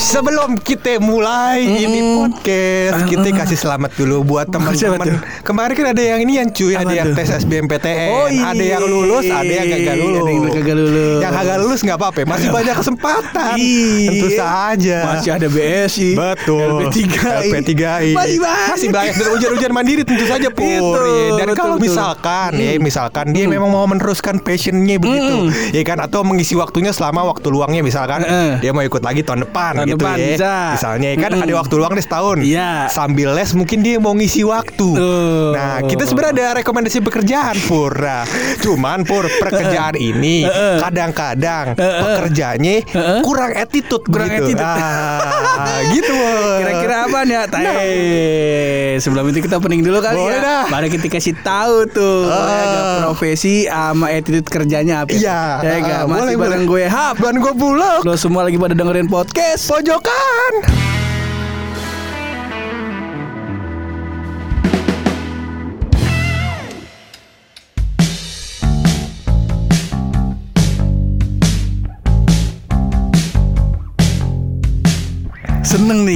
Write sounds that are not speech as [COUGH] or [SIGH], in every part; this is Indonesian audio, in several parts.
Sebelum kita mulai ini podcast, kita kasih selamat dulu buat teman-teman. Kemarin kan ada yang ini yang cuy, ada yang tes SBMPTN, Oh, iya. ada yang lulus, ada yang gagal lulus. Ada yang gagal lulus. Yang gagal lulus nggak apa-apa, masih banyak kesempatan. Iya. Tentu saja. Masih ada BSI Betul. LP3I LP3I. Masih banyak Masih banyak dan ujian-ujian mandiri tentu saja Pur. Betul, Iya. Dan betul, kalau betul. misalkan ya misalkan dia memang mau meneruskan passionnya begitu, ya kan atau mengisi waktunya selama waktu luangnya misalkan Heeh. dia mau ikut lagi tahun depan gitu depan ya. bisa. Misalnya ya kan Mm-mm. ada waktu luang nih setahun. Iya. Sambil les mungkin dia mau ngisi waktu. Tuh. Nah, kita sebenarnya ada rekomendasi pekerjaan Pur. Nah, cuman Pur pekerjaan ini kadang-kadang pekerjaannya kurang attitude Kurang begitu. attitude. Ah, [LAUGHS] gitu. Kira-kira apa nih ya? Eh, sebelum itu kita opening dulu kali Boleh ya. dah. Mari kita kasih tahu tuh nggak, profesi sama attitude kerjanya apa. Iya. Ya? Ah, Masih boleh, bareng boleh. gue Hap. Dan gue bulog. Lo semua lagi pada dengerin podcast. Pojokan.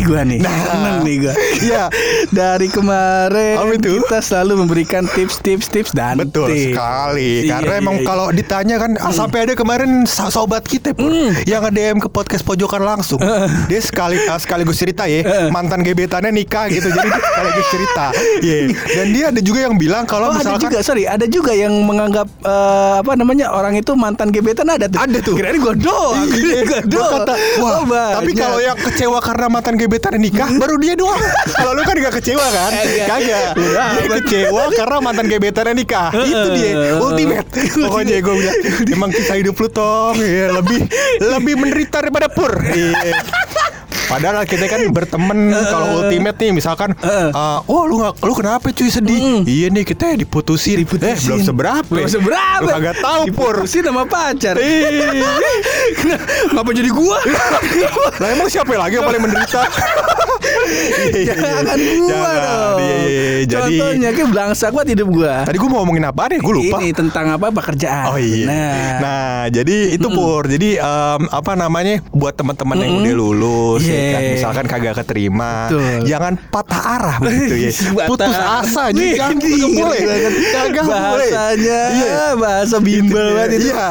Gue nih. Nah. Seneng nih gue. [LAUGHS] Iya. Dari kemarin Apa itu? kita selalu memberikan tips-tips tips dan Betul tips. sekali. Iya, Karena iya, emang iya. kalau ditanya kan ah, sampai ada kemarin so- sobat kita pun yang nge-DM ke podcast pojokan langsung. [LAUGHS] Dia sekali ah, sekaligus cerita ya, mantan gebetannya nikah gitu. Jadi dia sekaligus cerita. [LAUGHS] Iya. Dan dia ada juga yang bilang kalau Oh, ada misalkan juga sorry ada juga yang menganggap eh, apa namanya orang itu mantan gebetan ada tuh Ada tuh. kirain gue doang Iya, gue kata, wah, Oh, tapi kalau yang kecewa karena mantan gebetan nikah, baru dia doang. [LAUGHS] kalau lu kan gak kecewa kan? Kagak. Kagak. Udah, Dia kecewa karena mantan gebetan nikah. Itu dia, ultimate. Pokoknya gue bilang, emang kisah hidup lu tong, ya, lebih [LAUGHS] lebih menderita daripada pur. Iya. Padahal kita kan berteman [LAUGHS] kalau ultimate nih misalkan uh, oh lu nggak lu kenapa cuy sedih? Iya nih kita diputusin. Eh belum seberapa. belum seberapa Lu kagak tahu pur. Diputusin sama pacar Ih. [LAUGHS] ngapa jadi gua [LAUGHS] Lah emang siapa lagi yang paling menderita? Jangan gua Jangan. dong Iya, iya, iya. Jadi contohnya kayak belangsak banget hidup gua tadi gue mau ngomongin apa deh? Gue lupa. ini tentang apa pekerjaan Oh iya. nah, Nah, jadi itu pur. Jadi em, apa namanya? Buat teman-teman yang udah lulus, ya Yeah. kan, misalkan kagak keterima, Betul. jangan patah arah begitu ya. [LAUGHS] Putus asa, jangan boleh. banget. Kagak boleh. bahasanya Iya. bahasa bimbel banget itu Iya.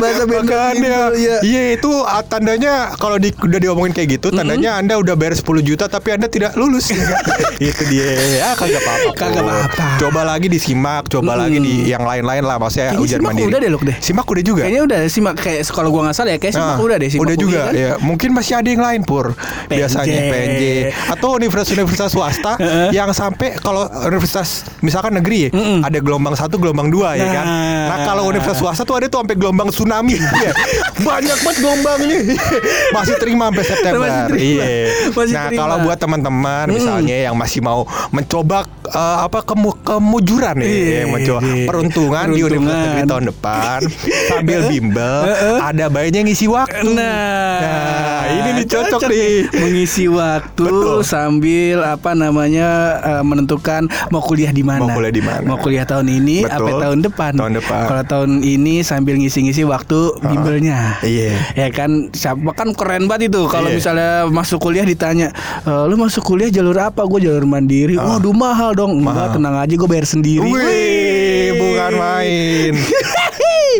Bahasa Makanya bimbel, iya. Iya itu ah, tandanya Kalau di, udah diomongin kayak gitu Tandanya anda udah bayar 10 juta Tapi anda tidak lulus [LAUGHS] ya kan? Itu dia Ya kagak apa-apa Kagak apa-apa. Coba lagi disimak Coba lagi di yang lain-lain lah Maksudnya Kayaknya ujian simak mandiri udah deh, Luk, deh. Simak udah juga Kayaknya udah sih Mak. kayak kalau gua nggak salah ya kayak simak Nah, udah deh simak udah juga kan? ya. Mungkin masih ada yang lain pur. Biasanya PNJ atau universitas-universitas swasta [LAUGHS] yang sampai kalau universitas misalkan negeri ya, ada gelombang satu, gelombang dua ya kan. Nah. Nah kalau universitas swasta tuh ada tuh sampai gelombang tsunami. Iya. [LAUGHS] Banyak banget gelombangnya. [LAUGHS] masih terima sampai September. Masih terima. Iya. Masih nah terima. kalau buat teman-teman misalnya yang masih mau mencoba eh, apa kemu kemujuran ya, Iya, yang mencoba iya. peruntungan, di Peruntungan. universitas negeri tahun depan [LAUGHS] sambil bimbel ada baiknya ngisi waktu. Nah, Nah, ini nih cocok nih. mengisi waktu Betul. sambil apa namanya eh, menentukan mau kuliah di mana. Mau kuliah di mana. Mau kuliah tahun ini Betul. apa tahun depan. Tahun depan. Kalau tahun ini sambil ngisi-ngisi waktu bimbelnya. Iya. Ya kan siapa kan keren banget itu kalau Iya. misalnya masuk kuliah ditanya, e, lu masuk kuliah jalur apa? Gue jalur mandiri. Waduh mahal dong. Enggak, tenang aja gue bayar sendiri. Wih, bukan main. [LAUGHS]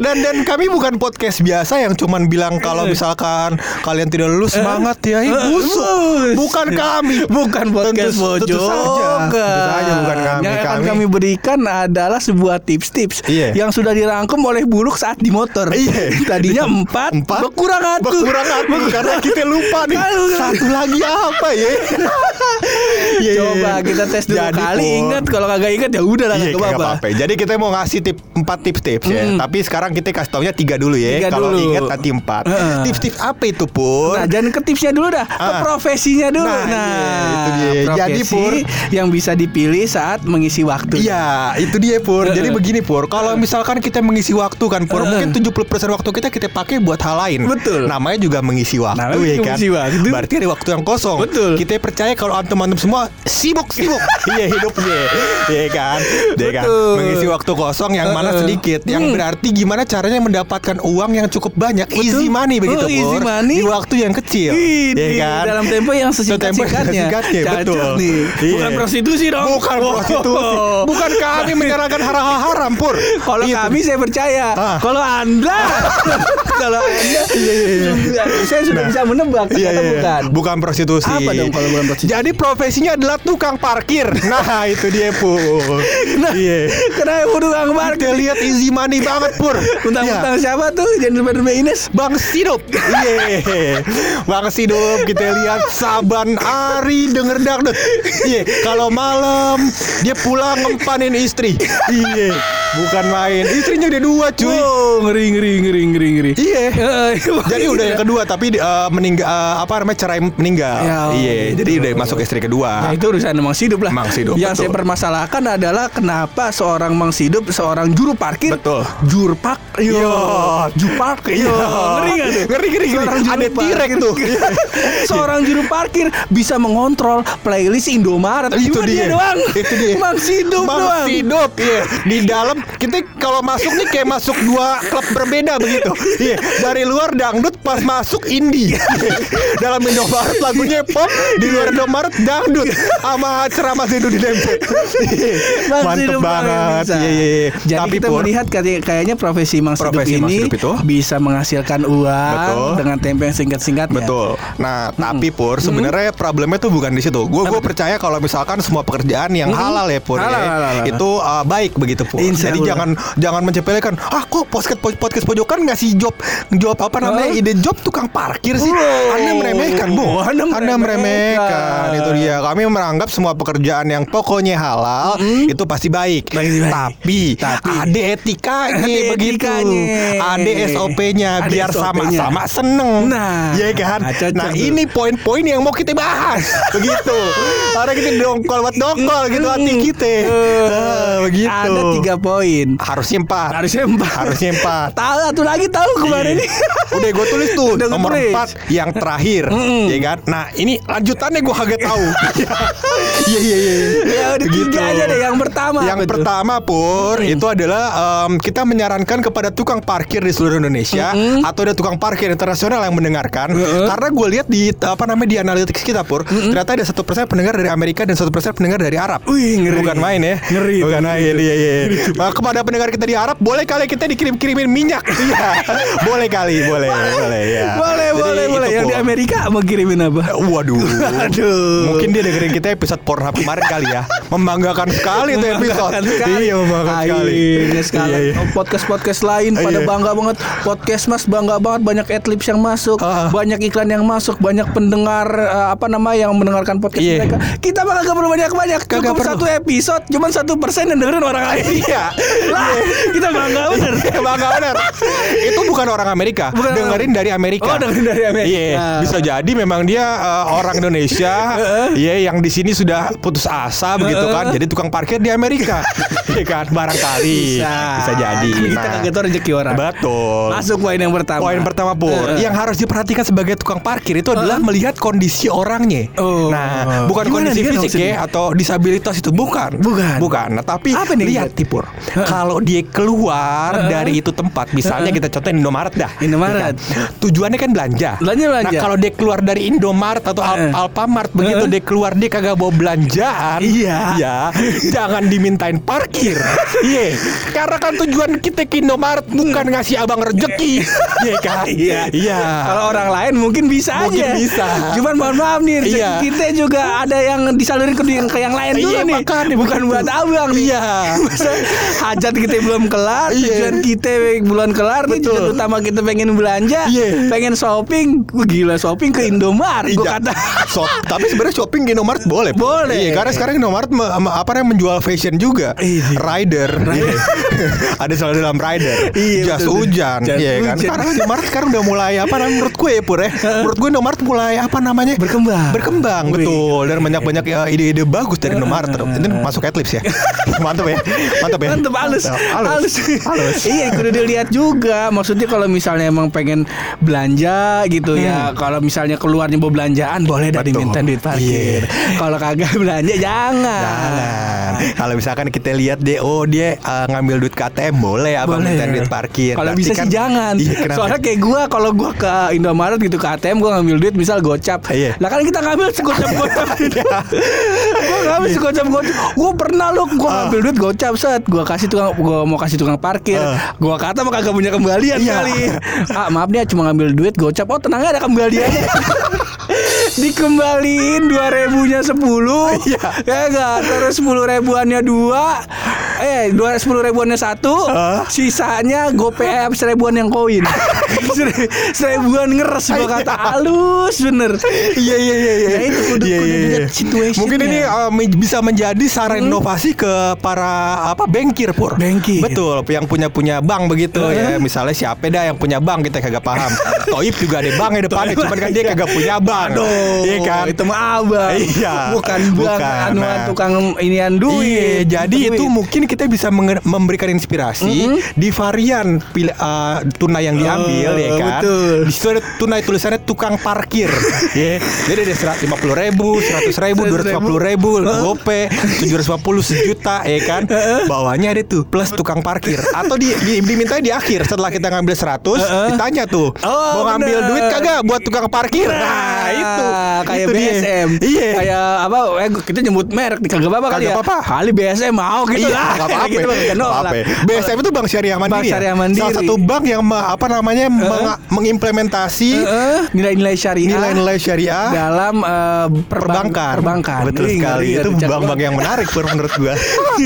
Dan dan kami bukan podcast biasa yang cuman bilang kalau misalkan kalian tidak lulus semangat ya, Ih, busuk. Bus. Bukan kami. Bukan podcast Tentu- tentu saja. Tentu saja bukan kami. Yang akan Kami- kami berikan adalah sebuah tips-tips Iya. yang sudah dirangkum oleh Buluk saat di motor. Iya. Tadinya empat, Empat berkurang satu. Berkurang satu karena kita lupa nih. Satu lagi apa ya? [LAUGHS] Iya, iya, Coba kita tes dulu Jadi, kali Pur, ingat kalau kagak ingat ya udah lah apa-apa. apa-apa. Jadi kita mau ngasih tip empat tips-tips ya. Tapi sekarang kita kasih taunya tiga dulu ya. Tiga Kalau dulu. ingat nanti empat. Heeh. Tips-tips apa itu pur? Nah, jangan ke tipsnya dulu dah, ke Ah. profesinya dulu. Nah, Nah, iya, itu dia. profesi Jadi, Pur. yang bisa dipilih saat mengisi waktu. Iya, itu dia Pur. Jadi begini Pur, kalau misalkan kita mengisi waktu kan Pur, mungkin 70% waktu kita kita pakai buat hal lain. Betul. Namanya juga mengisi waktu Namanya ya kan. mengisi waktu. Berarti ada waktu yang kosong. Betul. Kita percaya kalau antum-antum semua sibuk-sibuk [LAUGHS] iya hidupnya. Iya kan? Iya kan? Mengisi waktu kosong yang mana sedikit, yang Hmm. berarti gimana gimana caranya mendapatkan uang yang cukup banyak, easy money begitu, Oh, easy money. Di waktu yang kecil. Ih, ya kan? dalam tempo yang sesingkat-singkatnya. betul. nih. Iya. Bukan prostitusi dong. Bukan Oh. prostitusi. Bukan kami menyarankan hal-hal haram, Pur. Kalau Itu. kami saya percaya. Ah. Kalau Anda kalau Anda saya sudah bisa menebak Iya, ternyata iya, iya. bukan. Bukan prostitusi. Apa dong kalau bukan prostitusi? Jadi profesinya adalah tukang parkir. Nah, itu dia, Pur. Nah, Iya. Kenapa Mark? Kita lihat easy money banget, Pur. Utang-utang Iya. siapa tuh? Jangan lupa Ines. Bang Sidup Iya Bang Sidup Kita lihat Saban hari denger dangdut Iya Kalau malam Dia pulang ngempanin istri Iya Bukan main Istrinya udah dua cuy Oh, ngeri ngeri ngeri ngeri ngeri. Iya Eh, [LAUGHS] Jadi udah yang kedua Tapi uh, meninggal uh, Apa namanya Cerai meninggal Ya, oh, Iya gitu. Jadi udah masuk istri kedua Nah, itu urusan Mang Sidup lah. Mang Sidup, Yang betul. saya permasalahkan adalah kenapa seorang Mang Sidup, seorang juru parkir, Betul. jurpak, Iya. jupak, Iya. ngeri gak tuh? Ngeri, ngeri, ngeri. Ada tirek tuh. [LAUGHS] seorang juru parkir bisa mengontrol playlist Indomaret. Itu Cuma dia. doang. Itu dia. Mang Sidup Bang doang. Sidup iya. Di dalam kita kalau masuk nih kayak masuk dua klub berbeda begitu. Iya. Dari luar dangdut pas masuk indie. Iya. dalam Indomaret lagunya pop, di luar Indomaret dangdut sama ceramah Zedu di. Iya. Mang Mantep banget. Iya, iya, iya. Jadi Tapi kita Pur, melihat kayak- kayaknya profesi Mang Sidup ini Sidup itu? bisa menghasilkan uang Betul. dengan tempo yang singkat-singkatnya. Betul. Nah, tapi Pur, sebenarnya problemnya tuh bukan di situ. Gue gue percaya kalau misalkan semua pekerjaan yang halal ya Pur, Halal, ya, halal, halal. itu uh, baik begitu Pur. Insya Jadi Allah. jangan jangan mencepelekan. Ah, kok podcast podcast pojokan ngasih job job apa namanya? Ide job tukang parkir sih. Oh. Anda meremehkan, Bu. Anda meremehkan. meremehkan. Itu dia. Kami menganggap semua pekerjaan yang pokoknya halal itu pasti baik. Pasti baik. Tapi, Tapi. ada etikanya Ada begitu. Ada SOP-nya biar sama-sama seneng. Nah. Iya kan? Nah, cocok Nah, ini poin-poin yang mau kita bahas. [LAUGHS] begitu. Karena kita dongkol buat dongkol gitu hati kita. Ah, begitu. Eh, Ada tiga poin. Harusnya empat. Harusnya empat. Harusnya empat. Tahu satu lagi tahu kemarin Iya. ini. Udah gue tulis tuh Udah nomor tulis. empat yang terakhir, Mm-mm. ya kan? Nah ini lanjutannya gue kagak tahu. Iya iya iya. Ya udah tiga aja deh. Yang pertama Yang tuh? pertama pur itu adalah em, kita menyarankan kepada tukang parkir di seluruh Indonesia atau ada tukang parkir internasional yang mendengarkan karena gue lihat di apa namanya di analytics kita pur ternyata ada satu persen pendengar dari Amerika dan satu persen pendengar dari Arab. Wih, ngeri. Bukan main ya. Ngeri. Bukan main iya iya. Nah, kepada pendengar kita di Arab boleh kali kita dikirim-kirimin minyak. [LAUGHS] Iya. boleh kali boleh boleh ya. Boleh, Jadi boleh, itu, boleh. Yang di. Amerika mau kirimin apa? Waduh. Aduh. Mungkin dia dengerin kita episode Pornhub kemarin kali ya. Membanggakan sekali tuh episode. Sekali. Iya, membanggakan sekali. Sekali. Iya, iya. Podcast-podcast lain pada Iya. bangga banget. Podcast Mas bangga banget banyak adlibs yang masuk, Ah. banyak iklan yang masuk, banyak pendengar eh, apa nama yang mendengarkan podcast Iya. mereka. Kita mah kagak perlu banyak-banyak. Cukup perlu. satu episode, cuman satu persen yang dengerin orang lain. Iya. Lah, kita bangga bener. [LAUGHS] Bangga bener. Itu bukan orang Amerika. Bukan dengerin dari Amerika. Oh, dengerin dari Amerika. Iya, bisa jadi memang dia uh, orang Indonesia, [LAUGHS] iya yang di sini sudah putus asa begitu kan. Jadi tukang parkir di Amerika. [LAUGHS] Iya kan, barangkali. Bisa jadi. Kan kita Nah, kagak tahu rezeki orang. Betul. Masuk poin yang pertama. Poin pertama Pur eh. Yang harus diperhatikan sebagai tukang parkir Itu adalah melihat kondisi orangnya Oh. Nah bukan Gimana kondisi fisik ya Atau disabilitas itu Bukan Bukan. Bukan Nah tapi Apa nih, lihat nih Pur Kalau dia keluar dari itu tempat Misalnya kita contohin Indomaret dah Indomaret. Ya kan? Tujuannya kan belanja Belanja, belanja. Nah kalau dia keluar dari Indomaret Atau Al-. Alfamart Begitu dia keluar Dia kagak bawa belanjaan Iya. Ya Jangan dimintain parkir [LAUGHS] Iya Karena kan tujuan kita ke Indomaret Bukan ngasih abang rezeki [LAUGHS] Iya kan Iya. Iya Kalau orang lain mungkin bisa Mungkin aja. bisa. Cuman mohon maaf nih, rezeki Iya. kita juga ada yang disalurin ke yang, ke yang lain dulu Iya, nih. makanya Bukan buat abang nih. Iya. [LAUGHS] Hajat kita belum kelar, Iya. tujuan kita belum kelar nih. Betul. Tujuan utama kita pengen belanja, Iya. pengen shopping. Wah, Gila shopping ke Indomaret. Gua Iya. kata. [LAUGHS] Shop, tapi sebenarnya shopping di Indomaret boleh. Boleh. Iya, karena sekarang Indomaret me- me- apa namanya menjual fashion juga. Iya. Rider. Iya. [LAUGHS] Ada selalu dalam rider. Iya, Jas hujan. Iya kan. hujan. Karena Indomaret sekarang udah mulai apa namanya menurut gue ya Pur ya. Menurut gue Indomaret mulai apa namanya? Berkembang. Berkembang Wih. betul dan banyak-banyak ya, ide-ide bagus dari Indomaret. Itu masuk adlibs ya. [LAUGHS] Mantap ya. Mantap ya. Mantep halus. Halus. Halus. Iya kudu dilihat juga Maksudnya kalau misalnya emang pengen belanja gitu ya Kalau misalnya keluarnya mau belanjaan Boleh Hmm. Betul. diminta duit parkir Kalau kagak belanja jangan Jangan. Kalau misalkan kita lihat dia, oh dia uh, ngambil duit KTM boleh abang Boleh. minta duit parkir. Kalau bisa kan- sih jangan. Iya, kenapa? Soalnya kayak gua kalau gua ke Indomaret gitu ke ATM gua ngambil duit misal gocap. Iya. Lah kan kita ngambil segocap-gocap. [LAUGHS] gua ngambil segocap-gocap. Gua pernah lu gua ngambil duit gocap set. Gua kasih tukang gua mau kasih tukang parkir. Ah. Gua kata mah kagak punya kembalian Iya. kali. Ah, maaf dia cuma ngambil duit gocap. Oh, tenang ada kembaliannya. [LAUGHS] Dikembaliin dua ribunya sepuluh, [LAUGHS] Iya. ya enggak, terus sepuluh ribuannya dua, eh dua sepuluh ribuannya satu, Hah? sisanya GoPay seribuan yang koin [LAUGHS] Seri- seribuan ngeres gua kata halus bener Iya iya iya iya. Ya, itu kudu- Iya, kudu iya, iya. Mungkin ini uh, bisa menjadi saran inovasi ke para apa bengkir pur. Bengkir. Betul, yang punya punya bank begitu ya. Misalnya siapa dah yang punya bank kita kagak paham. [LAUGHS] Toib juga ada bank di depannya, cuman kan dia kagak punya bank. Aduh, Iya kan? itu mah abang Iya. bukan bang Bukan, anuan nah. tukang inian duit Iya, jadi Duit. itu mungkin kita bisa memberikan inspirasi di varian pil- uh, tunai yang diambil Oh, ya kan. betul. Di situ ada tunai tulisannya tukang parkir. [LAUGHS] ya. Jadi ada seratus lima puluh ribu, seratus ribu, dua ratus lima puluh ribu, gope, tujuh ratus lima puluh sejuta, ya kan. Bawahnya ada tuh plus tukang parkir. Atau di, di diminta di akhir setelah kita ngambil 100 ditanya tuh Oh, mau ngambil duit kagak buat tukang parkir. Nah, itu kayak itu. BSM Iya. kayak apa eh, kita nyebut merek kagak apa-apa kali ya apa-apa. kali BSM mau gitu Iya, lah apa-apa. [LAUGHS] gitu apa-apa. BSM itu Bank Syariah Mandiri. Bank ya? Syariah Mandiri. Salah satu bank yang apa namanya mengimplementasi nilai-nilai syariah nilai-nilai syariah dalam eh, perbankan. perbankan Betul Ngeri, sekali. ngeri, itu bank-bank yang menarik menurut gua.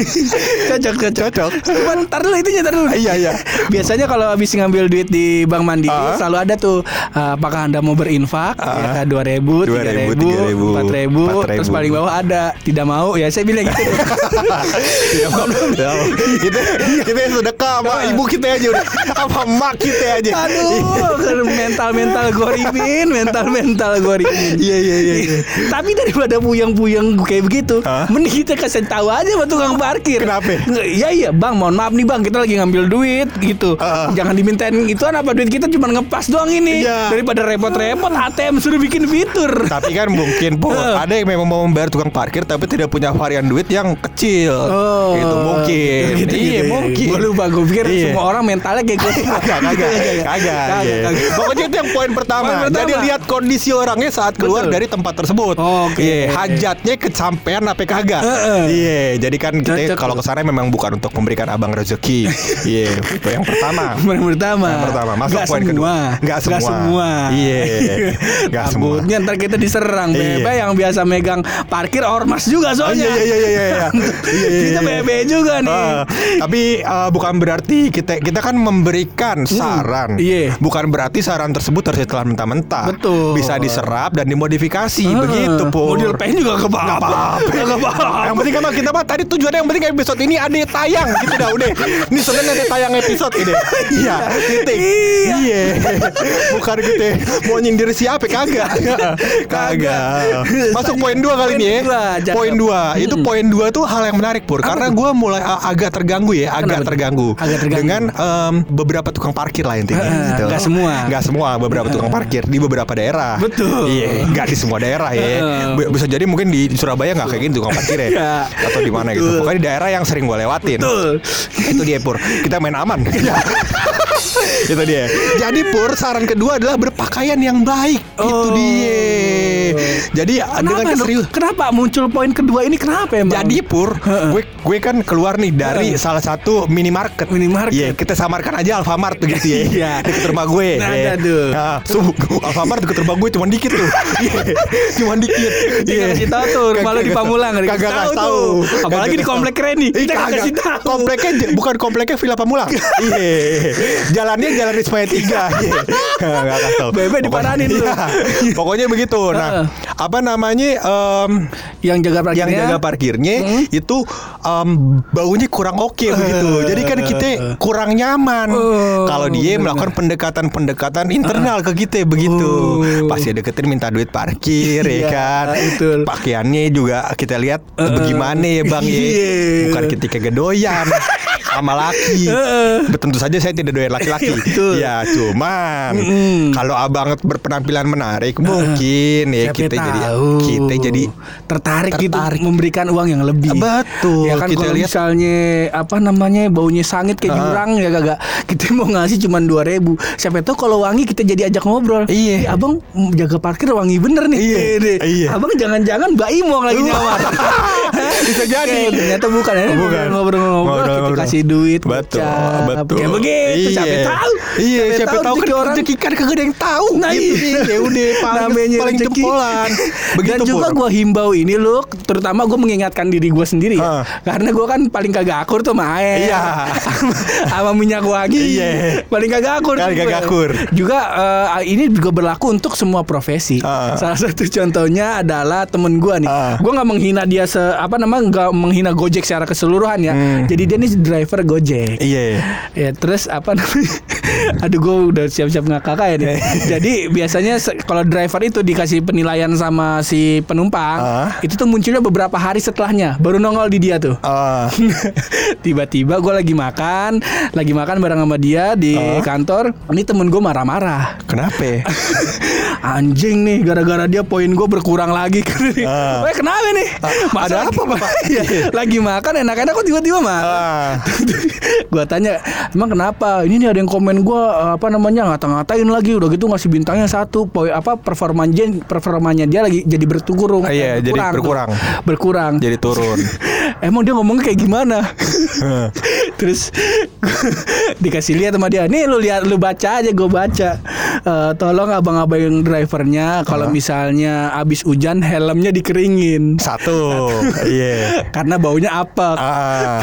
[LAUGHS] cocok cocok Cocok. Cuman ntar dulu itu ntar dulu Iya, iya. Biasanya kalau habis ngambil duit di Bank Mandiri Ah. Selalu ada tuh uh, Apakah anda mau berinfak Ah. ya, Dua ribu, tiga 2.000, ribu, 3.000, empat ribu 4.000. Terus paling bawah ada Tidak mau Ya saya bilang gitu Tidak mau. [LAUGHS] Tidak mau. Kita kita yang sedekah sama ibu kita aja udah. Apa emak kita aja. Aduh [LAUGHS] Mental-mental gorimin Mental-mental gorimin Iya iya iya. iya. Tapi daripada puyeng-puyeng kayak begitu, mending kita kasih tahu aja sama tukang parkir. Kenapa? Iya iya, Bang, mohon maaf nih Bang, kita lagi ngambil duit gitu. Jangan dimintain ituan apa duit kita cuma ngepas doang ini. Iya. Daripada repot-repot ATM suruh bikin fitur. Tapi kan mungkin [LAUGHS] Pur, ada yang memang mau membayar tukang parkir tapi tidak punya varian duit yang kecil. Oh, Itu mungkin. Gitu, iya, gitu. mungkin. Gue lupa, gue pikir Iya. semua orang mentalnya kayak gitu. [LAUGHS] Kagak, kagak, kagak, iya. kagak. Pokoknya itu yang poin pertama. Poin pertama. Jadi lihat kondisi orangnya saat keluar Betul. dari tempat tersebut. Oke. Iya, hajatnya kesampean apa kagak. Iya, jadi kan kita kalau ke sana memang bukan untuk memberikan abang rezeki. [LAUGHS] Iya, itu yang pertama. Yang pertama. Yang pertama. Masuk poin semua. kedua. Nggak semua. semua. Iya. Nggak semua. Takutnya ntar kita diserang. Iya. Bebe yang biasa megang parkir ormas juga soalnya. iya iya iya iya iya. [LAUGHS] Iya, Kita bebe juga nih. Ah, tapi uh, bukan berarti kita kita kan memberikan saran. iya. Bukan berarti saran tersebut harus ditelan mentah-mentah. Betul. Bisa diserap dan dimodifikasi Ah, begitu, Pur. Model pen juga ke apa-apa. Nggak apa-apa. Yang penting kan kita mah tadi tujuannya yang penting episode ini ada tayang gitu dah udah. Ini sebenarnya ada tayang episode ini. Iya, titik. Iya. Iya. Bukan gitu mau nyindir siapa kagak. [LAUGHS] [LAUGHS] Kagak. Masuk poin dua kali ini ya. Poin dua. Itu poin dua tuh hal yang menarik Pur. Karena gue mulai agak terganggu ya, agak terganggu. Agak terganggu. Dengan beberapa tukang parkir lah intinya. Gitu. nggak semua. Nggak semua beberapa tukang parkir di beberapa daerah. Betul. Iya, nggak di semua daerah ya. Bisa jadi mungkin di Surabaya nggak kayak gitu tukang parkir ya. Iya. Atau di mana gitu. Pokoknya di daerah yang sering gue lewatin. Betul. Itu dia Pur. Kita main aman. [LAUGHS] Itu dia. Jadi Pur, saran kedua adalah berpakaian yang baik. Itu Oh. dia. Jadi dengan Kenapa, keserius. Dok? Kenapa muncul poin kedua ini kenapa emang? Jadi Pur, gue gue kan keluar nih dari Heeh. salah satu minimarket. Minimarket. Iya, kita samarkan aja Alfamart begitu ya. Iya. Deket rumah gue. Nah, Iya. tuh. Nah, su- Alfamart deket rumah gue cuma dikit tuh. Iya. [LAUGHS] cuma dikit. Dia kasih tahu tuh, rumah lu di Pamulang, Kagak tahu tuh. Apalagi di komplek keren nih. Kita kasih tahu. Kompleknya bukan kompleknya Villa Pamulang. Iya. Jalannya jalan Rismaya 3. Iya. [LAUGHS] Nggak kasih tahu. Bebe Pokoknya- diparanin lu. Iya. Pokoknya begitu. Nah, Apa namanya em, Yang jaga yang parkirnya. jaga parkirnya itu em, baunya kurang oke begitu. Jadi kan kita kurang nyaman. Oh, Kalau dia melakukan pendekatan-pendekatan internal ke kita begitu. Oh. Pas dia deketin minta duit parkir ya Iya, kan. betul. Pakaiannya juga kita lihat bagaimana ya Bang ya. Iya. Bukan ketika gedoyan [LAUGHS] sama laki. Tentu saja saya tidak doyan laki-laki. [LAUGHS] Betul. Ya, cuman Mm-mm. kalau abang berpenampilan menarik mungkin ya Siapa kita jadi tahu. kita jadi tertarik, tertarik. gitu memberikan uang yang lebih. Betul, Ya kan kita kalau lihat- misalnya apa namanya baunya sangit kayak Ah. jurang ya kagak. Kita mau ngasih cuma 2000 Siapa tahu kalau wangi kita jadi ajak ngobrol. Iya. "Eh, abang mm, jaga parkir wangi bener nih. Iya, iya. Abang jangan-jangan Mbak Imong lagi nyawar. [LAUGHS] Bisa jadi. Ternyata bukan ya. Bukan. Ngobrol-ngobrol kita Ngobrol-ngobrol. Duit. Betul, betul. Kayak begitu. Siapa Iya. tahu. Iya, siapa tahu kan rezeki orang rezeki kan kagak ada yang tahu. Nah, gitu iya. Ya udah [LAUGHS] paling namanya paling rezeki. jempolan. [LAUGHS] Begitu Dan juga gue himbau ini loh, terutama gue mengingatkan diri gue sendiri ya. Karena gue kan paling kagak akur tuh sama air. Iya. [LAUGHS] sama, minyak wangi. Iya. Paling kagak akur. Paling kagak akur. Juga eh, ini juga berlaku untuk semua profesi. Ah. Salah satu contohnya adalah temen gue nih. Ah. Gue nggak menghina dia se apa namanya nggak menghina Gojek secara keseluruhan ya. Hmm. Jadi dia nih driver Gojek. Iya. Ya terus apa namanya? [LAUGHS] Aduh gue udah siap-siap ngakak ya nih. [LAUGHS] Jadi biasanya kalau driver itu dikasih penilaian sama si penumpang, Ah. itu tuh munculnya beberapa hari setelahnya, baru nongol di dia tuh. Ah, [LAUGHS] Tiba-tiba gue lagi makan, lagi makan bareng sama dia di Ah. kantor. Ini temen gue marah-marah. kenapa? Anjing nih, gara-gara dia poin gue berkurang lagi. Ah. Weh kenapa nih? Ah, ada apa, Pak? Iya, lagi makan enak-enak kok tiba-tiba marah. Ah. [LAUGHS] gua tanya emang kenapa ini nih ada yang komen gua apa namanya ngata-ngatain lagi udah gitu ngasih bintangnya satu poin apa performanya performanya dia lagi jadi berkurang Ah, iya, jadi tuh. berkurang. berkurang Jadi turun. [LAUGHS] emang dia ngomongnya kayak gimana [LAUGHS] terus dikasih lihat sama dia nih lu lihat lu baca aja gue baca Eh, tolong abang-abang yang drivernya kalau misalnya abis hujan helmnya dikeringin Satu. Iya. karena baunya apa Ah.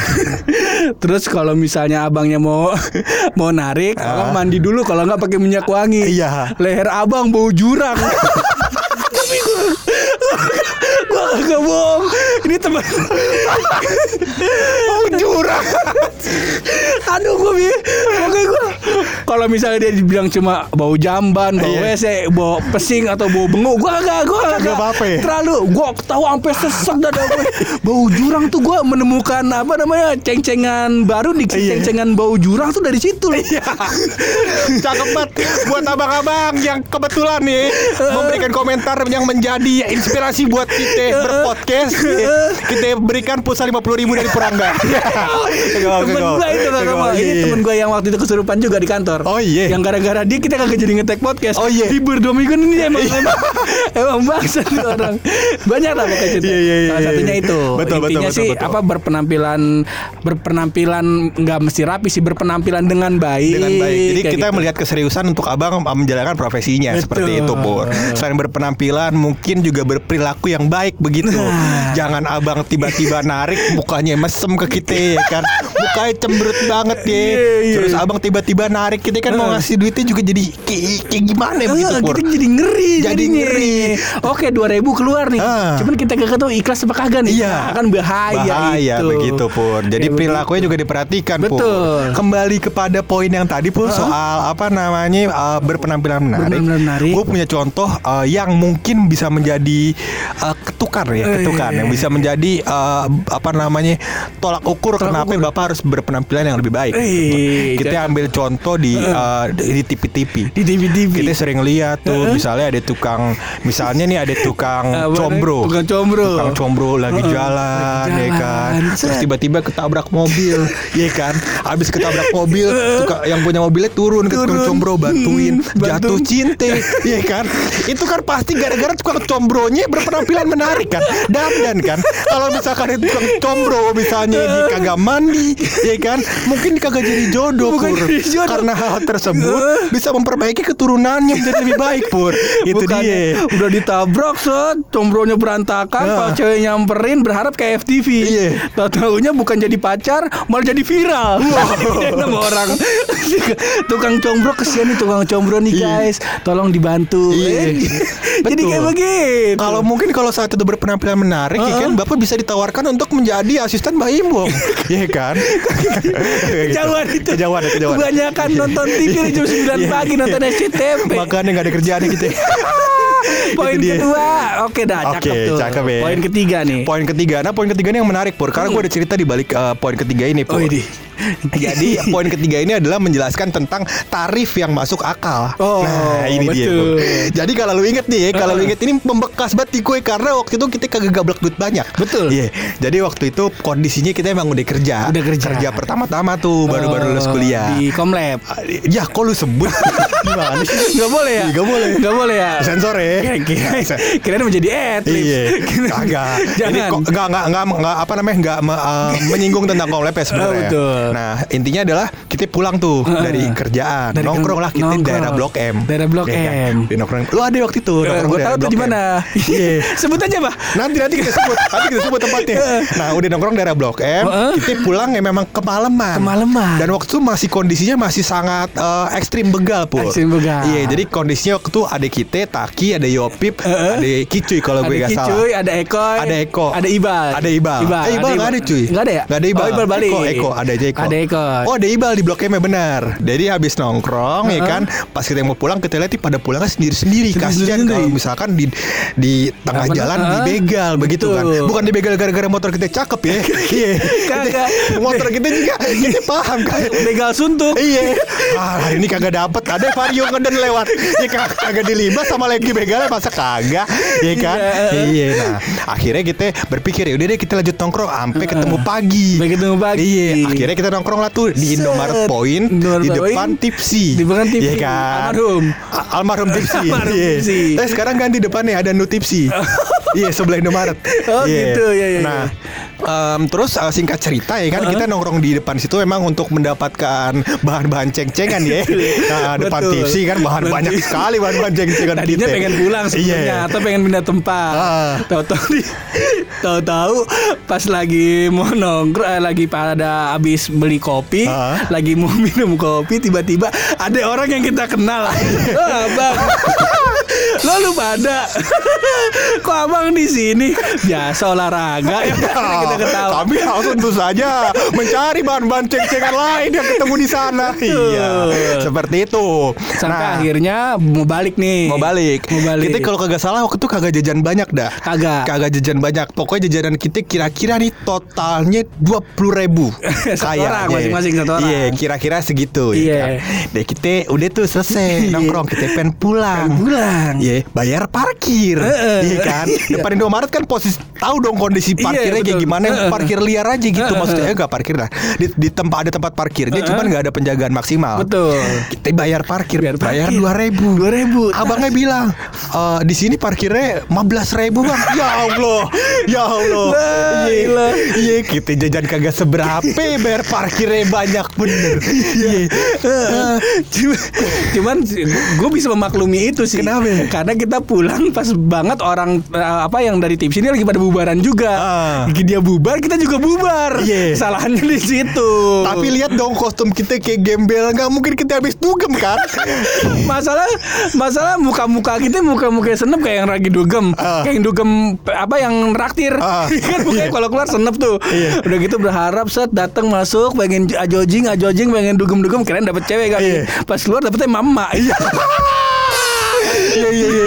Terus kalau misalnya abangnya mau [LAUGHS] mau narik, abang mandi dulu kalau nggak pakai minyak wangi. Iya. Leher abang bau jurang. [LAUGHS] Gua kagak bohong. Ini teman. bau jurang. Aduh gue bi, Pokoknya gue kalau misalnya dia dibilang cuma bau jamban, bau Iya. WC, bau pesing atau bau benguk, gue kagak, gue kagak apa-apa ya? Terlalu, gue tahu sampai sesek dada gue. Bau jurang tuh gue menemukan apa namanya ceng-cengan baru nih, Iya. ceng-cengan bau jurang tuh dari situ. loh. Cakep banget buat abang-abang yang kebetulan nih memberikan komentar yang menjadi inspirasi buat kita [LAUGHS] berpodcast. [LAUGHS] Kita berikan pulsa lima puluh ribu dari Purangga. temen gue itu kakak. Ini temen gue yang waktu itu kesurupan juga di kantor. Oh, iya. Yang gara-gara dia kita kagak jadi ngetek podcast. Oh, iya. Libur dua minggu ini [LAUGHS] emang emang, emang bangsa nih orang. Banyak lah pokoknya cerita. Iya, iya, iya, Salah satunya iya. itu. Betul, betul, Intinya betul, sih betul. apa berpenampilan berpenampilan nggak mesti rapi sih berpenampilan dengan baik. dengan baik. Jadi kita gitu. melihat keseriusan untuk abang menjalankan profesinya Betul. seperti itu pur. Selain berpenampilan, mungkin juga berperilaku yang baik begitu. Nah. Jangan abang tiba-tiba narik mukanya mesem ke kita ya kan. Mukanya cemberut banget ya. Iya, iya. Terus abang tiba-tiba narik kita kan mau ngasih duitnya juga jadi kayak, gimana begitu Ah, pur. kita jadi ngeri Jadi jadinya. ngeri. Oke 2000 keluar nih Ah. Cuman kita gak tahu ikhlas apa kagak nih Iya. Nah, kan bahaya, Bahaya itu begitu Pur. Jadi perilakunya juga diperhatikan Pur. Betul. Kembali kepada poin yang tadi Pur soal apa namanya uh, berpenampilan menarik. Berpenampilan menarik. Gue punya contoh uh, yang mungkin bisa menjadi uh, ketukar ya, Eh, ketukar yang bisa menjadi uh, apa namanya tolak ukur Tolak kenapa ukur. Bapak harus berpenampilan yang lebih baik. Kita ambil contoh di uh, di TV-TV. Di TV-TV Kita sering lihat tuh misalnya ada tukang misalnya nih ada tukang [LAUGHS] nih? combro. Tukang combro. Tukang combro lagi jalan, lagi ya kan. jalan. Terus tiba-tiba ketabrak mobil, [LAUGHS] ya kan. Habis ketabrak [LAUGHS] mobil, tukang, yang punya mobilnya turun ke tukang Turun. combro bantuin, Hmm, jatuh cinta, ya kan. Itu kan pasti gara-gara tukang combronya berpenampilan menarik kan. Dandan kan. Kalau misalkan itu tukang combro misalnya dia kagak mandi, ya kan. Mungkin kagak jadi jodoh, Bukan Pur. jadi jodoh. Karena hal tersebut bisa memperbaiki keturunannya menjadi lebih baik, Pur. Itu Bukannya dia. Udah ditabrak set Combronya berantakan Nah. Pas cewek nyamperin Berharap kayak FTV Iya. Tahu-taunya bukan jadi pacar Malah jadi viral Wow [LAUGHS] orang Tukang combro Kesian nih tukang combro nih Iya. guys Tolong dibantu Iya. [LAUGHS] Jadi kayak begitu Kalau mungkin kalau saat itu berpenampilan menarik, ya kan Bapak bisa ditawarkan untuk menjadi asisten Mbak Imbong, [LAUGHS] Iya kan? Kejauhan itu. Kejauhan, kejauhan. Kebanyakan nonton TV di jam 9 Iya. pagi nonton SCTV. Makanya nggak ada kerjaan gitu. [LAUGHS] Poin Itu dia. kedua, oke dah, Oke, cakep tuh. cakep ya. Poin ketiga nih. Poin ketiga, nah poin ketiga ini yang menarik Pur Karena gue ada cerita di balik eh, poin ketiga ini Pur Oh, ini. [LAUGHS] Jadi poin ketiga ini adalah menjelaskan tentang tarif yang masuk akal. Oh, nah ini dia. betul. Pur. Jadi kalau lu inget nih, kalau lu inget ini membekas banget di gue karena waktu itu kita kagak gablek duit banyak. Betul. Iya. Jadi waktu itu kondisinya kita emang udah kerja. Udah kerja. pertama-tama tuh baru-baru lulus Oh, kuliah. Di Komlab. Ah, Ya kok lu sebut [LAUGHS] Gimana sih? Gak boleh ya? Nggak boleh. Gak boleh ya? Sensor ya Kira-kira [LAUGHS] kira menjadi atlet. Iya, kagak. Jangan. kok enggak enggak enggak enggak apa namanya enggak me- eh, menyinggung tentang komlep ya sebenarnya. Oh, betul. Nah, intinya adalah kita pulang tuh [LAUGHS] dari kerjaan, Dari nongkrong lah kita di nongkrong. daerah Blok M. Daerah Blok Iya kan? M. Di nongkrong. Lu ada waktu itu nongkrong gue tahu tuh di mana. Sebut aja, Pak. Nanti nanti kita sebut, nanti kita sebut tempatnya. Nah, udah nongkrong daerah Blok M, Heeh. kita pulang ya memang kemalaman. Kemalaman. Dan waktu itu masih kondisinya masih sangat eh, ekstrim begal, Pur. Ekstrim begal. Iya, jadi kondisinya waktu itu ada kita, Taki, ada Yopip, Heeh. ada Kicuy kalau gue Ada nggak salah. Kicuy, ada Ekoy, Ada Eko. ada Ibal. Ada Ibal. Ibal, Eh, Ibal nggak ada, cuy. Nggak ada ya? Nggak ada Ibal. Oh, Ibal balik. Eko, Eko, ada aja Eko. Ada Eko. Oh, ada Ibal di Blok M ya benar. Jadi habis nongkrong ya kan, pas kita mau pulang kita lihat ih, pada pulangnya sendiri-sendiri. Kasihan kalau misalkan di di tengah Apa- jalan Heeh. dibegal begitu kan. Betul. Bukan dibegal gara-gara motor kita cakep ya. [LAUGHS] Iya. Kagak. Motor kita juga kita paham kan. Begal suntuk. Iya. Ah, hari ini kagak dapet. Ada vario ngeden lewat. Ya kag- kagak dilibas sama lagi begalnya masa kagak. Ya kan? Iya. Iya. Nah, akhirnya kita berpikir ya udah deh kita lanjut nongkrong sampai ketemu pagi. Sampai ketemu pagi. Iya. Akhirnya kita nongkrong lah tuh di Set. Indomaret Point di depan Tipsy. Di depan Tipsy. Iya kan? Almarhum. Almarhum Tipsy. [LAUGHS] Almarhum Iya. Tipsy. Eh sekarang ganti depannya ada Nu Tipsy. [LAUGHS] Iya sebelah Indomaret. Oh, gitu. Iya, iya, Nah, em, terus eh, singkat cerita ya kan kita nongkrong di depan situ memang untuk mendapatkan bahan-bahan ceng-cengan ya. [LAUGHS] Nah, depan Betul. TV kan bahan Betul. banyak sekali bahan-bahan ceng-cengan Tadinya kita. pengen pulang sebenarnya Iya. atau pengen pindah tempat. Ah. Tahu-tahu di tahu-tahu pas lagi mau nongkrong eh, lagi pada habis beli kopi, Ah. lagi mau [LAUGHS] minum kopi tiba-tiba ada orang yang kita kenal. [LAUGHS] oh, abang. [LAUGHS] Lo lu pada Kok abang di sini Biasa olahraga ya Kita ketawa Kami harus tentu saja mencari bahan-bahan ceng-cengan lain yang ketemu di sana. Iya, seperti itu. Sampai Nah, akhirnya mau balik nih mau balik. Mau balik Kita kalau kagak salah waktu itu kagak jajan banyak dah. Kagak. Kagak jajan banyak. Pokoknya jajanan kita kira-kira nih totalnya dua puluh ribu. Satu orang, masing-masing satu orang. Iya, kira-kira segitu. Iya. Ya kan? Deh kita udah tuh selesai nongkrong. Kita pengen pulang. Pengen pulang. Iya, bayar parkir. Iya kan. Iya. Depan Indomaret kan posisi tahu dong kondisi Iya, parkirnya kayak betul. gimana. Heeh. Parkir liar aja gitu. Maksudnya enggak parkir lah. Di, di tempat ada tempat parkirnya, cuman nggak ada penjagaan maksimal. Betul. Kita bayar parkir, Bayar parkir. dua ribu. Dua ribu. Abangnya bilang, "Eh, di sini parkirnya 15 ribu bang. Ya Allah, ya Allah. Lah, Iya, iya kita jajan kagak seberapa, bayar parkirnya banyak bener. [LAUGHS] Iya. Eh, Cuma- Cuman gue bisa memaklumi itu sih. Kenapa? Karena kita pulang pas banget orang eh, apa yang dari tips ini lagi pada bubaran juga. Ah. Dia bubar, kita juga bubar. Iya. Salahnya di situ. Tapi lihat dong kostum kita kayak gembel, nggak mungkin kita habis dugem kan? [LAUGHS] masalah masalah muka-muka kita muka-muka senep kayak yang lagi dugem, Ah. kayak yang dugem apa yang traktir. Ah. [LAUGHS] kan mukanya Iya. kalau keluar senep tuh. Iya. Udah gitu berharap set datang masuk pengen ajojing ajojing pengen dugem-dugem keren dapet cewek kan. Iya. Pas keluar dapetnya mama. Iya. [LAUGHS] Iya iya iya.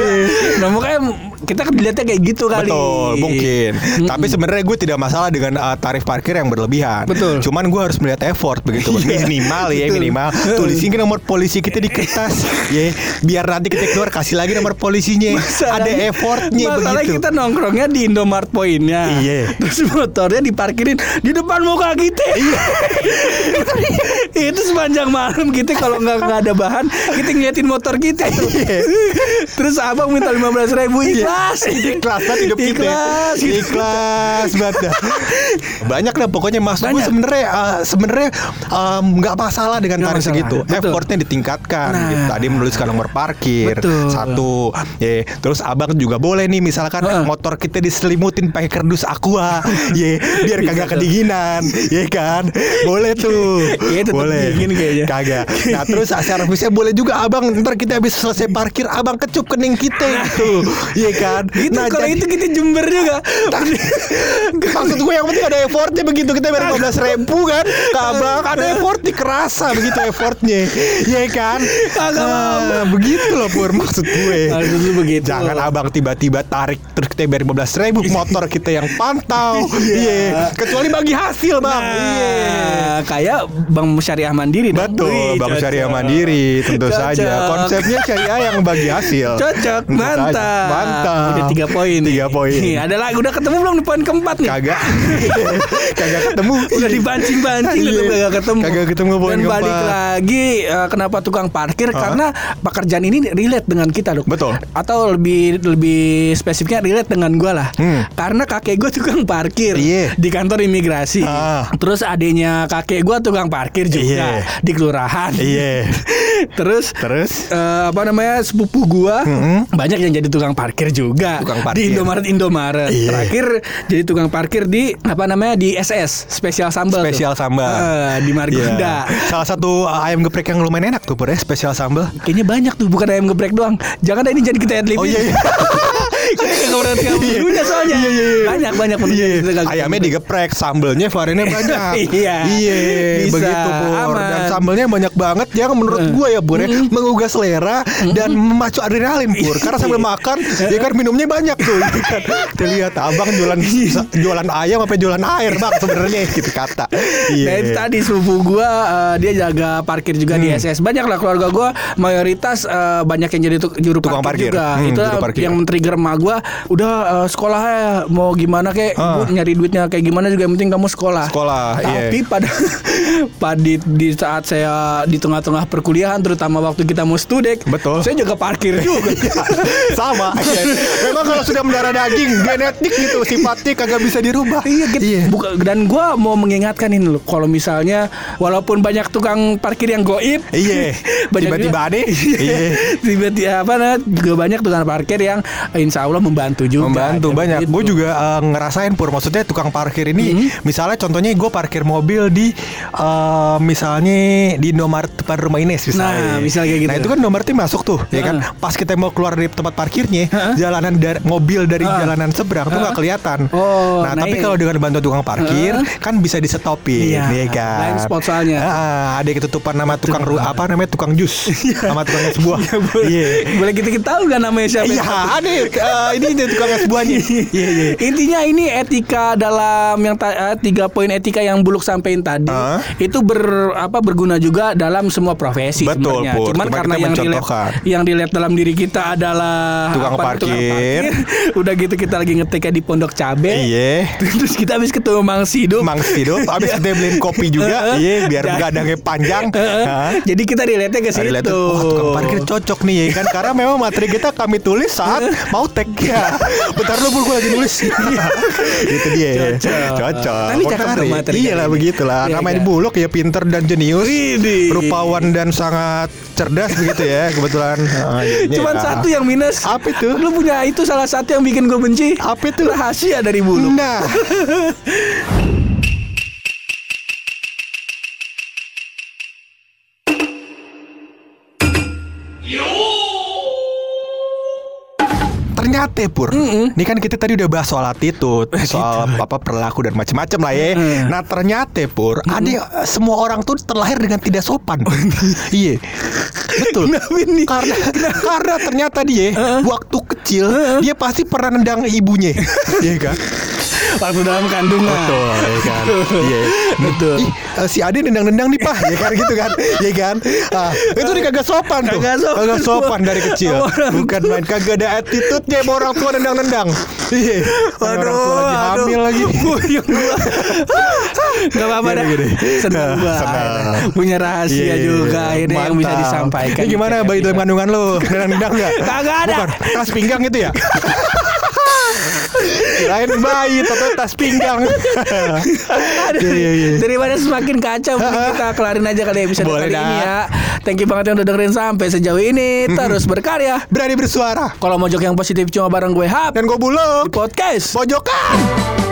Nah makanya kita kan dilihatnya kayak gitu kali. Betul, mungkin. Tapi sebenarnya gue tidak masalah dengan uh, tarif parkir yang berlebihan. Betul. Cuman gue harus melihat effort begitu. Iya. minimal ya, Betul. minimal. Tulisin ke nomor polisi kita di kertas, ya. Biar nanti kita keluar kasih lagi nomor polisinya. Ada Masalahnya- effortnya Masalah begitu. kita nongkrongnya di Indomart Pointnya Iya. Terus motornya diparkirin di depan muka kita Iya. [LAUGHS] Itu sepanjang malam kita kalau nggak nggak ada bahan Kita ngeliatin motor kita. Iya. Terus abang minta 15 ribu ikhlas Ikhlas banget hidup kita. Ikhlas gitu. Ikhlas banget. [LAUGHS] dah. Banyak lah pokoknya mas gue sebenarnya uh, sebenarnya um, nggak masalah dengan tarif masalah. segitu. Betul. Effortnya ditingkatkan. Nah. gitu. Tadi menuliskan nomor parkir Betul. satu. Ya, terus abang juga boleh nih misalkan Heeh. motor kita diselimutin pakai kardus aqua. [LAUGHS] ya, biar kagak tuh. kedinginan. Ya kan? Boleh tuh. [LAUGHS] Iya, tetep boleh. dingin kayaknya. Kagak. Nah, terus servisnya boleh juga abang ntar kita habis selesai parkir abang kecup kening kita gitu. Iya kan? Gitu Nah, kalau itu kita jember juga. [LAUGHS] Maksud gue yang penting ada effortnya begitu kita bayar 15 ribu kan Kabak ada effortnya kerasa begitu effortnya Iya kan Kagak Ah, Begitu loh Pur maksud gue Maksud lu begitu. Jangan abang tiba-tiba tarik terus kita bayar 15 ribu motor kita yang pantau [LAUGHS] Iya Kecuali bagi hasil bang Iya Nah, kayak Bang Syariah Mandiri. Betul, Wih, Bang cocok. Syariah Mandiri tentu Cocok. saja. Konsepnya syariah yang bagi hasil. Cocok, mantap. Mantap. Udah tiga poin. Tiga poin. Nih, ada lagi udah ketemu belum di poin keempat nih? Kagak. [LAUGHS] Kagak ketemu. Udah dibancing-bancing Iya. tetap kagak ketemu. Kagak ketemu poin Dan balik lagi eh, kenapa tukang parkir? Karena pekerjaan ini relate dengan kita, Dok. Betul. Atau lebih lebih spesifiknya relate dengan gua lah. Hmm. Karena kakek gua tukang parkir Iya. di kantor imigrasi. Ah. Terus adanya kakek gua tukang parkir juga Iya. di kelurahan. Iya. [LAUGHS] Terus Terus? eh, apa namanya sepupu gua Mm-mm. banyak yang jadi tukang parkir juga Tukang di parkir. Indomaret Indomaret Iya. terakhir jadi tukang parkir di apa namanya di SS spesial sambal tuh. Spesial sambal. Eh, di Margonda Iya. Salah satu ayam geprek yang lumayan enak tuh Pur ya, spesial sambal. kayaknya banyak tuh bukan ayam geprek doang jangan dah ini jadi kita adlibin Oh iya iya. [LAUGHS] kita kagak pernah Iya. soalnya Iya, iya, iya. banyak banyak Iya, Kita kagak- ayamnya digeprek, sambelnya variannya [LAUGHS] banyak. Iya. Iya, Bisa, begitu Pur. Dan sambelnya banyak banget yang menurut gue ya Pur ya, menggugah selera dan memacu adrenalin Pur. Karena sambil makan, ya kan minumnya banyak tuh. Ya kan? Kita lihat abang jualan jualan ayam apa jualan air bang sebenarnya gitu kata. Iya. Nah itu tadi sepupu gua eh, dia jaga parkir juga di Hmm. SS. Banyak lah keluarga gua mayoritas eh, banyak yang jadi tuk- juru Tukang parkir, parkir. juga. Hmm, itu yang men-trigger emak gua udah eh, sekolahnya mau gimana kek Ah. Bu, nyari duitnya kayak gimana juga yang penting kamu sekolah. Sekolah, iya. Tapi pada [LAUGHS] pada di, di saat saya di tengah-tengah perkuliahan terutama waktu kita mau studek, Betul. Saya jaga parkir juga. [LAUGHS] sama iya. memang kalau sudah mendarah daging genetik gitu sifatnya kagak bisa dirubah Iya, gitu. Buka- dan gua mau mengingatkan ini loh, kalau misalnya walaupun banyak tukang parkir yang goib, Iya. [LAUGHS] Tiba-tiba juga- deh. Iya. tiba-tiba apa nah, juga banyak tukang parkir yang insya Allah membantu juga. Membantu Kayak banyak. Gue juga eh, ngerasain pur. Maksudnya tukang parkir ini, misalnya contohnya gue parkir mobil di eh, misalnya di Indomaret depan rumah Ines misalnya. Nah, misalnya kayak gitu. Nah itu kan Indomaretnya masuk tuh, ya kan. Heeh. Pas kita mau keluar dari tempat parkirnya, Heeh. jalanan dari mobil dari Heeh. jalanan seberang tuh nggak Heeh. kelihatan. Oh, nah, nah tapi iya. kalau dengan bantu tukang parkir, kan bisa disetopin, Iya, ya kan. blind spot soalnya. Heeh, ada yang ketutupan nama tukang ru- apa namanya tukang jus, [LAUGHS] sama tukang es buah. Iya. Boleh kita kita tahu nggak namanya siapa? Iya, ada [LAUGHS] eh, ini nih tukang es buahnya. [LAUGHS] Iya, iya. Intinya ini etika dalam yang ta- eh, tiga poin etika yang buluk sampein tadi Hah? itu ber apa berguna juga dalam semua profesi Betul, sebenarnya. Pur. Cuman Cuma karena yang dilihat yang dilihat dalam diri kita adalah Tukang apa, parkir. [LAUGHS] Udah gitu kita lagi ngetiknya di Pondok Cabe. Iya. [LAUGHS] Terus kita habis ketemu Mang Sido. Mang Sido, habis kita beliin kopi juga, iya biar begadangnya panjang. Jadi kita relate ke situ. wah tukang parkir cocok nih ya kan karena memang materi kita kami tulis saat mau ya. Bentar lu gue lagi nulis. [LAUGHS] Itu dia. Cocok. Cocok. Nah, ini cakep materi Iya lah ini. begitulah. Iya, Namanya buluk ya pinter dan jenius. Widih. Rupawan dan sangat cerdas begitu ya kebetulan. Ah, [LAUGHS] jadinya Cuman ya. satu yang minus. Apa itu? Lu punya itu salah satu yang bikin gue benci. Apa itu? Rahasia dari bulu. Nah. [LAUGHS] Ternyata Pur, ini kan kita tadi udah bahas soal attitude, [LAUGHS] soal apa perilaku dan macam-macam lah ya. Nah ternyata Pur, ada semua orang tuh terlahir dengan tidak sopan. [LAUGHS] iya, betul. Karena karena ternyata dia waktu kecil dia pasti pernah nendang ibunya, [LAUGHS] Iya kan? Waktu dalam kandungan. Betul, ya kan. Iya. Betul. Ih, eh, si Ade nendang-nendang nih, Pak. Ya kan gitu kan. Ya kan? Ah, itu dia kagak sopan tuh. Kagak sopan. Kagak sopan dari kecil. Bukan main kagak ada attitude-nya sama orang tua nendang-nendang. Iya. Orang tua lagi hamil lagi. Puyeng gua. Gak apa-apa dah. Gini. Senang senang. Punya rahasia Iya, juga ini yang bisa disampaikan. Ini gimana bayi dalam kandungan lu? [LAUGHS] Nendang-nendang enggak? Kagak ada. Bukan, tas pinggang itu ya? [LAUGHS] Kirain bayi, toto tas pinggang. Aduh, Iya, iya, iya. Daripada semakin kacau [LAUGHS] kita kelarin aja kali episode Boleh kali ini ya. Thank you banget yang udah dengerin sampai sejauh ini. Terus berkarya. Berani bersuara. Kalau mau jok yang positif cuma bareng gue Hap Dan gue buluk. di podcast. Pojokan.